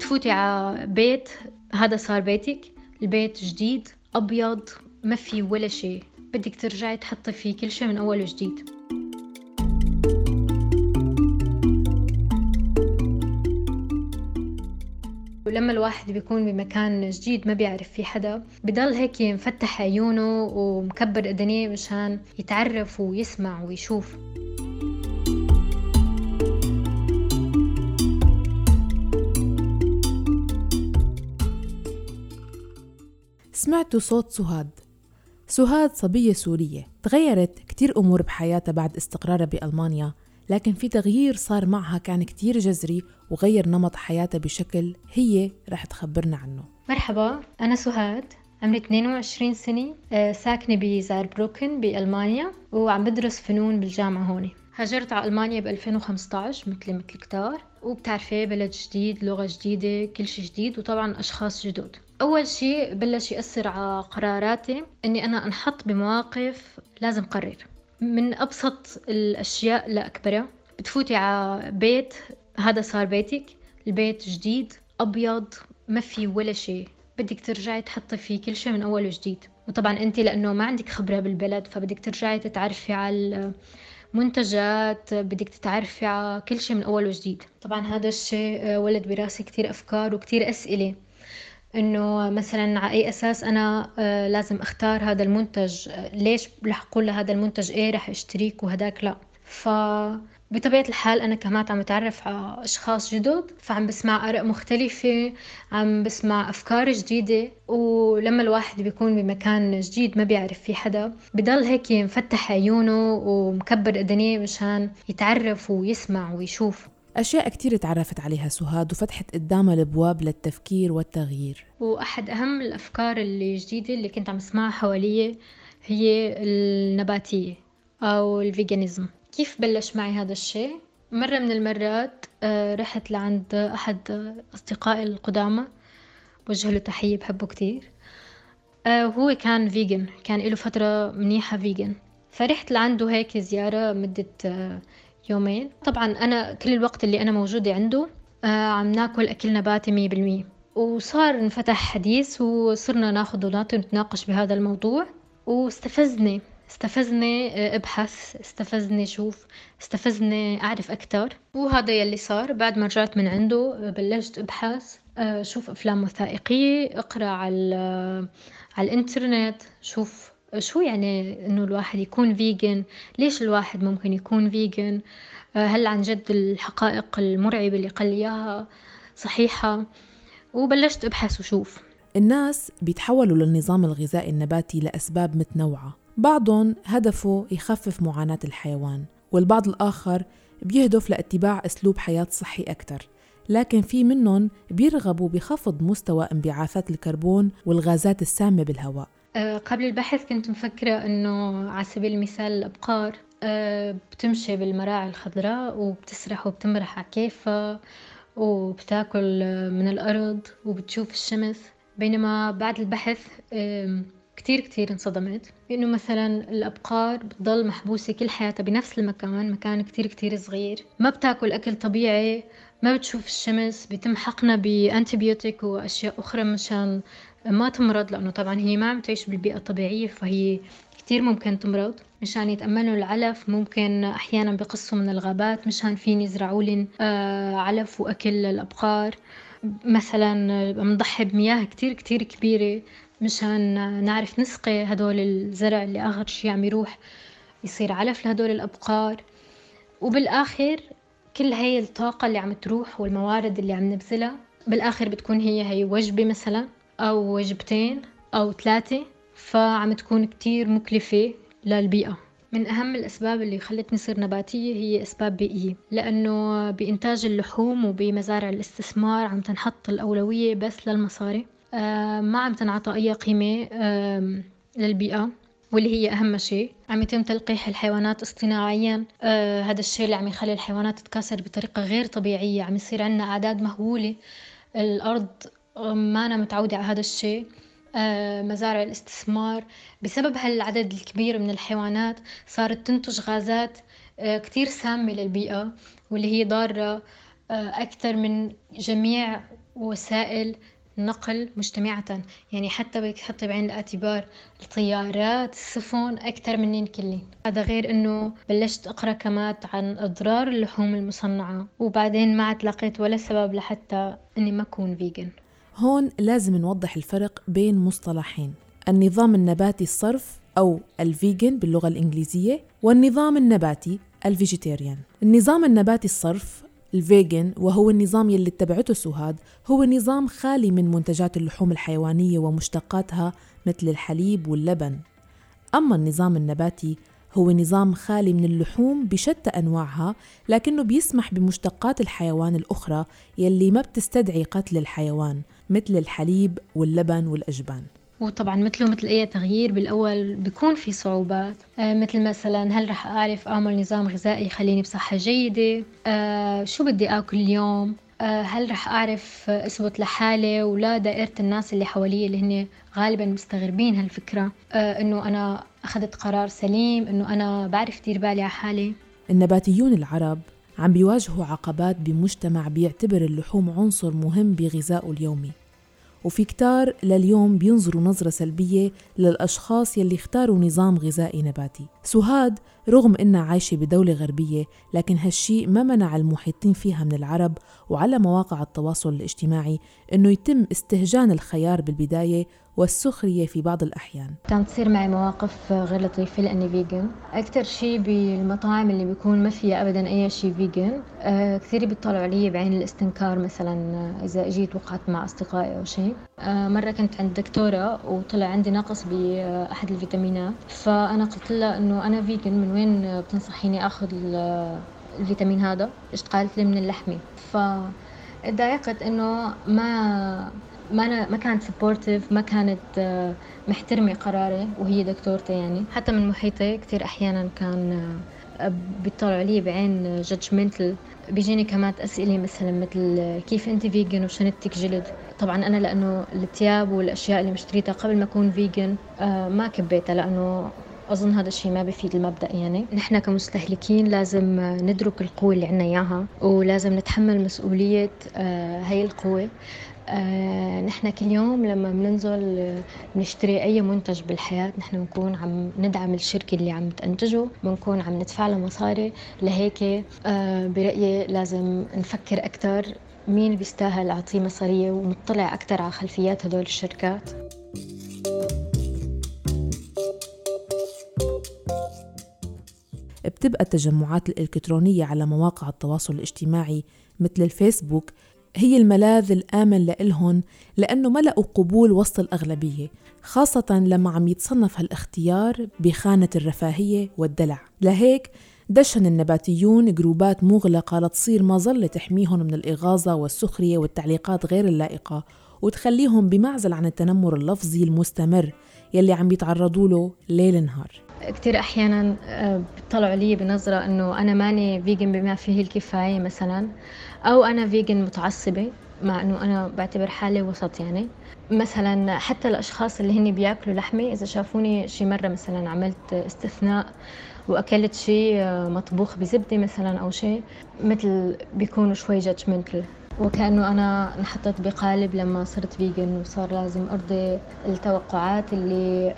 بتفوتي على بيت هذا صار بيتك. البيت جديد أبيض ما في ولا شيء. بدك ترجعي تحطي فيه كل شيء من أول وجديد. ولما الواحد بيكون بمكان جديد ما بيعرف فيه حدا بضل هيك مفتح عيونه ومكبر اذنيه مشان يتعرف ويسمع ويشوف. سمعتوا صوت سهاد. سهاد صبية سورية. تغيرت كتير أمور بحياتها بعد استقرارها بألمانيا لكن في تغيير صار معها كان كتير جذري وغير نمط حياتها بشكل هي رح تخبرنا عنه. مرحبا أنا سهاد. عمري 22 سنة. آه، ساكنة بزاربروكن بألمانيا وعم بدرس فنون بالجامعة هون. هاجرت على ألمانيا ب 2015 مثلي مثل كتار. وبتعرفي بلد جديد لغة جديدة كل شيء جديد وطبعا أشخاص جدد. أول شيء بلش يأثر على قراراتي إني أنا أنحط بمواقف لازم قرر. من أبسط الأشياء لأكبرها بتفوتي على بيت هذا صار بيتك البيت جديد أبيض ما في ولا شيء. بدك ترجعي تحطي فيه كل شيء من أول وجديد. وطبعا أنت لأنه ما عندك خبرة بالبلد فبدك ترجعي تتعرفي على المنتجات بدك تتعرفي على كل شيء من أول وجديد. طبعا هذا الشيء ولد براسي كتير أفكار وكتير أسئلة. إنه مثلا على أي أساس أنا آه، لازم أختار هذا المنتج آه، ليش رح أقول لهذا المنتج إيه رح أشتريك وهداك لا. ف بطبيعة الحال أنا كمان عم بتعرف على أشخاص جدد فعم بسمع آراء مختلفة عم بسمع أفكار جديدة ولما الواحد بيكون بمكان جديد ما بيعرف فيه حدا بضل هيك مفتح عيونه ومكبر اذنيه مشان يتعرف ويسمع ويشوف. أشياء كتير تعرفت عليها سهاد وفتحت قدامها الأبواب للتفكير والتغيير. وأحد أهم الأفكار اللي اللي كنت عم اسمعها حوالي هي النباتية أو ال veganism. كيف بلش معي هذا الشيء؟ مرة من المرات آه، رحت لعند أحد أصدقائي القدامى وجه له تحية بحبه كتير. آه، وهو كان vegan كان له فترة منيحة vegan. فرحت لعنده هيك زيارة مدة آه، يومين. طبعا أنا كل الوقت اللي أنا موجودة عنده آه، عم ناكل أكل نباتي مية بالمية. وصار انفتح حديث وصرنا ناخذ ونعطي ونتناقش بهذا الموضوع. واستفزني استفزني آه، أبحث استفزني شوف استفزني أعرف أكثر وهذا يلي صار. بعد ما رجعت من عنده آه، بلشت أبحث شوف أفلام وثائقية أقرأ على على الإنترنت شوف شو يعني إنه الواحد يكون vegan ليش الواحد ممكن يكون vegan آه، هل عن جد الحقائق المرعبة اللي قال إياها صحيحة؟ وبلشت أبحث وشوف الناس بيتحولوا للنظام الغذائي النباتي لأسباب متنوعة. بعضهم هدفه يخفف معاناة الحيوان والبعض الآخر بيهدف لاتباع أسلوب حياة صحي أكثر لكن في منهم بيرغبوا بخفض مستوى انبعاثات الكربون والغازات السامة بالهواء. قبل البحث كنت مفكرة إنه على سبيل المثال الأبقار آه، بتمشي بالمراعي الخضراء وبتسرح وبتمرح على كيفها وبتاكل من الأرض وبتشوف الشمس. بينما بعد البحث كتير كتير انصدمت. إنه مثلا الأبقار بتضل محبوسة كل حياتها بنفس المكان مكان كتير كتير صغير. ما بتاكل أكل طبيعي ما بتشوف الشمس بيتم حقنها بأنتيبيوتيك وأشياء أخرى مشان ما تمرض لأنه طبعا هي ما عم تعيش بالبيئة الطبيعية فهي كتير ممكن تمرض. مشان يتأمنوا العلف ممكن أحيانا بقصوا من الغابات مشان فين يزرعوا لهم آه، علف وأكل للأبقار مثلا بنضحي بمياه كتير كتير كبيرة مشان نعرف نسقي هدول الزرع اللي آخر شي عم يروح يصير علف لهدول الأبقار. وبالآخر كل هاي الطاقة اللي عم تروح والموارد اللي عم نبذلها بالآخر بتكون هي هي وجبة مثلا. أو وجبتين أو ثلاثة فعم تكون كتير مكلفة للبيئة. من أهم الأسباب اللي خلتني صير نباتية هي أسباب بيئية لأنه بإنتاج اللحوم وبمزارع الاستثمار عم تنحط الأولوية بس للمصاري. آه، ما عم تنعطى أي قيمة للبيئة واللي هي أهم شيء. عم يتم تلقيح الحيوانات اصطناعيا. آه هذا الشيء اللي عم يخلي الحيوانات تتكاثر بطريقة غير طبيعية. عم يصير عندنا أعداد مهولة. الأرض ما أنا متعودة على هذا الشيء. آه، مزارع الاستثمار. بسبب هالعدد الكبير من الحيوانات صارت تنتج غازات آه، كتير سامة للبيئة واللي هي ضارة آه، أكثر من جميع وسائل نقل مجتمعة يعني حتى بدك تحطي بعين الاعتبار الطيارات السفن أكثر منن كلن هذا غير أنه بلشت أقرأ كمان عن أضرار اللحوم المصنعة وبعدين ما عاد لقيت ولا سبب لحتى أني ما أكون vegan هون لازم نوضح الفرق بين مصطلحين النظام النباتي الصرف أو ال vegan باللغة الإنجليزية والنظام النباتي ال vegetarian. النظام النباتي الصرف ال vegan وهو النظام يلي اتبعته سوهاد هو نظام خالي من منتجات اللحوم الحيوانية ومشتقاتها مثل الحليب واللبن. أما النظام النباتي هو نظام خالي من اللحوم بشتى أنواعها لكنه بيسمح بمشتقات الحيوان الأخرى يلي ما بتستدعي قتل الحيوان. مثل الحليب واللبن والأجبان. وطبعا مثله مثل أي تغيير بالأول بيكون في صعوبات آه مثل مثلا هل رح أعرف أعمل نظام غذائي يخليني بصحة جيدة؟ آه شو بدي أكل اليوم؟ آه هل رح أعرف أثبت لحالي ولا دائرة الناس اللي حوالي اللي هن غالبا مستغربين هالفكرة؟ آه إنه أنا أخذت قرار سليم إنه أنا بعرف دير بالي على حالي. النباتيون العرب عم بيواجهوا عقبات بمجتمع بيعتبر اللحوم عنصر مهم بغذائه اليومي وفي كتار لليوم بينظروا نظرة سلبية للأشخاص يلي اختاروا نظام غذائي نباتي. سهاد رغم إنها عايشة بدولة غربية لكن هالشيء ما منع المحيطين فيها من العرب وعلى مواقع التواصل الاجتماعي إنه يتم استهجان الخيار بالبداية والسخرية في بعض الأحيان. كانت تصير معي مواقف غير لطيفة لأني vegan أكثر شيء بالمطاعم اللي بيكون ما فيها أبدا أي شيء vegan أه كثير بيطلعوا علي بعين الاستنكار مثلا إذا جيت وقعدت مع أصدقائي أو شيء أه مرة كنت عند دكتورة وطلع عندي نقص بأحد الفيتامينات. فأنا قلت لها إنه أنا vegan من وين بتنصحيني آخذ الفيتامين هذا؟ قالت لي؟ من اللحمة. ف تضايقت إنه ما ما أنا ما كانت supportive ما كانت آه، محترمة قراري وهي دكتورتي يعني. حتى من محيطي كثير أحيانا كان آه، بيطلعوا علي بعين judgmental بيجيني كمان أسئلة مثلا مثل كيف أنت vegan وشنتك جلد؟ طبعا أنا لأنه الثياب والأشياء اللي مشتريتها قبل ما أكون vegan آه، ما كبيتها لأنه أظن هذا الشيء ما بفيد المبدأ يعني. نحن كمستهلكين لازم ندرك القوة اللي عنا إياها ولازم نتحمل مسؤولية هاي القوة. آه نحن كل يوم لما بننزل بنشتري أي منتج بالحياة نحن بنكون عم ندعم الشركة اللي عم تنتجه بنكون عم ندفع له مصاري. لهيك آه برأيي لازم نفكر أكثر مين بيستاهل أعطيه مصارية ونطلع أكثر على خلفيات هدول الشركات. بتبقى التجمعات الإلكترونية على مواقع التواصل الاجتماعي مثل الفيسبوك هي الملاذ الآمن لإلهن لأنه ملأوا قبول وسط الأغلبية خاصة لما عم يتصنف هالاختيار بخانة الرفاهية والدلع. لهيك دشن النباتيون جروبات مغلقة لتصير مظلة تحميهم من الإغاظة والسخرية والتعليقات غير اللائقة وتخليهم بمعزل عن التنمر اللفظي المستمر يلي عم بيتعرضوا له ليل نهار. كثير أحيانا آه، بيطلعوا علي بنظرة إنه أنا ماني vegan بما فيه الكفاية مثلا. أو أنا vegan متعصبة مع إنه أنا بعتبر حالي وسط يعني. مثلا حتى الأشخاص اللي هن بيأكلوا لحمة إذا شافوني شي مرة مثلا عملت استثناء وأكلت شيء آه، مطبوخ بزبدة مثلا أو شيء مثل بيكونوا شوي judgmental وكأنه أنا انحطيت بقالب لما صرت vegan وصار لازم أرضي التوقعات اللي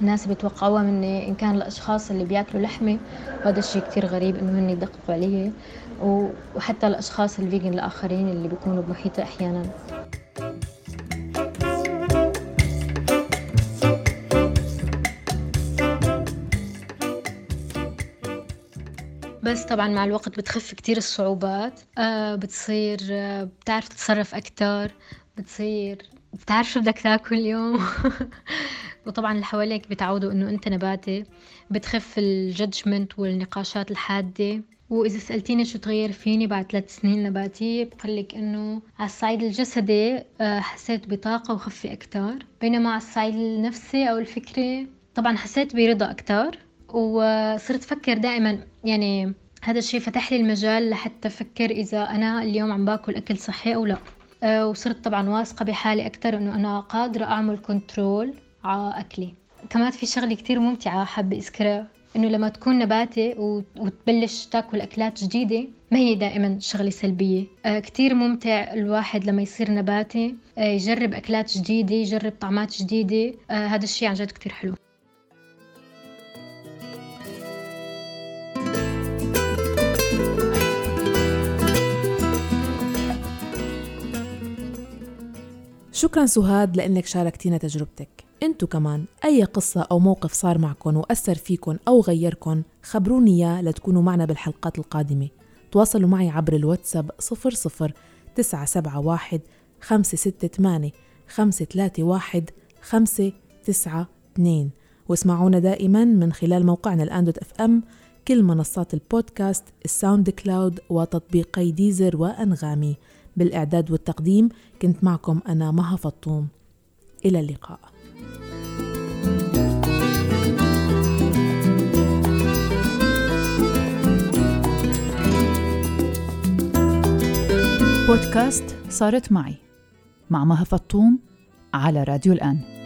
الناس بيتوقعوها مني إن كان الأشخاص اللي بياكلوا لحمة وهذا الشيء كتير غريب إنه هن يدققوا علي وحتى الأشخاص الفيجن الآخرين اللي بيكونوا بمحيطي أحيانا. بس طبعا مع الوقت بتخف كتير الصعوبات. آه بتصير آه بتعرف تتصرف أكتر بتصير بتعرف شو بدك تاكل اليوم. وطبعا اللي حواليك بتعودوا إنه أنت نباتي بتخف الجادجمنت والنقاشات الحادة. وإذا سألتيني شو تغير فيني بعد ثلاث سنين نباتية بقلك إنه على الصعيد الجسدي آه، حسيت بطاقة وخفة أكتر. بينما على الصعيد النفسي أو الفكري طبعا حسيت برضا أكتر. وصرت أفكر دائما يعني هذا الشيء فتح لي المجال لحتى أفكر إذا أنا اليوم عم باكل أكل صحي أو لا. آه، وصرت طبعا واثقة بحالي أكثر إنه أنا قادرة أعمل كنترول على أكلي. كمان في شغلة كتير ممتعة حابة أذكرها إنه لما تكون نباتي وتبلش تاكل أكلات جديدة ما هي دائما شغلة سلبية. آه كثير ممتع الواحد لما يصير نباتي آه يجرب أكلات جديدة يجرب طعمات جديدة. آه هذا الشيء عن جد كثير حلو. شكرا سهاد لأنك شاركتينا تجربتك. إنتو كمان أي قصة أو موقف صار معكم وأثر فيكم أو غيركم خبروني إياه لتكونوا معنا بالحلقات القادمة. تواصلوا معي عبر الواتساب 00 971 568 531 592 واسمعونا دائما من خلال موقعنا الآن dot FM كل منصات البودكاست ال SoundCloud وتطبيقي Deezer وأنغامي. بالإعداد والتقديم كنت معكم أنا مها فطوم. إلى اللقاء. بودكاست صارت معي مع مها فطوم على راديو الآن.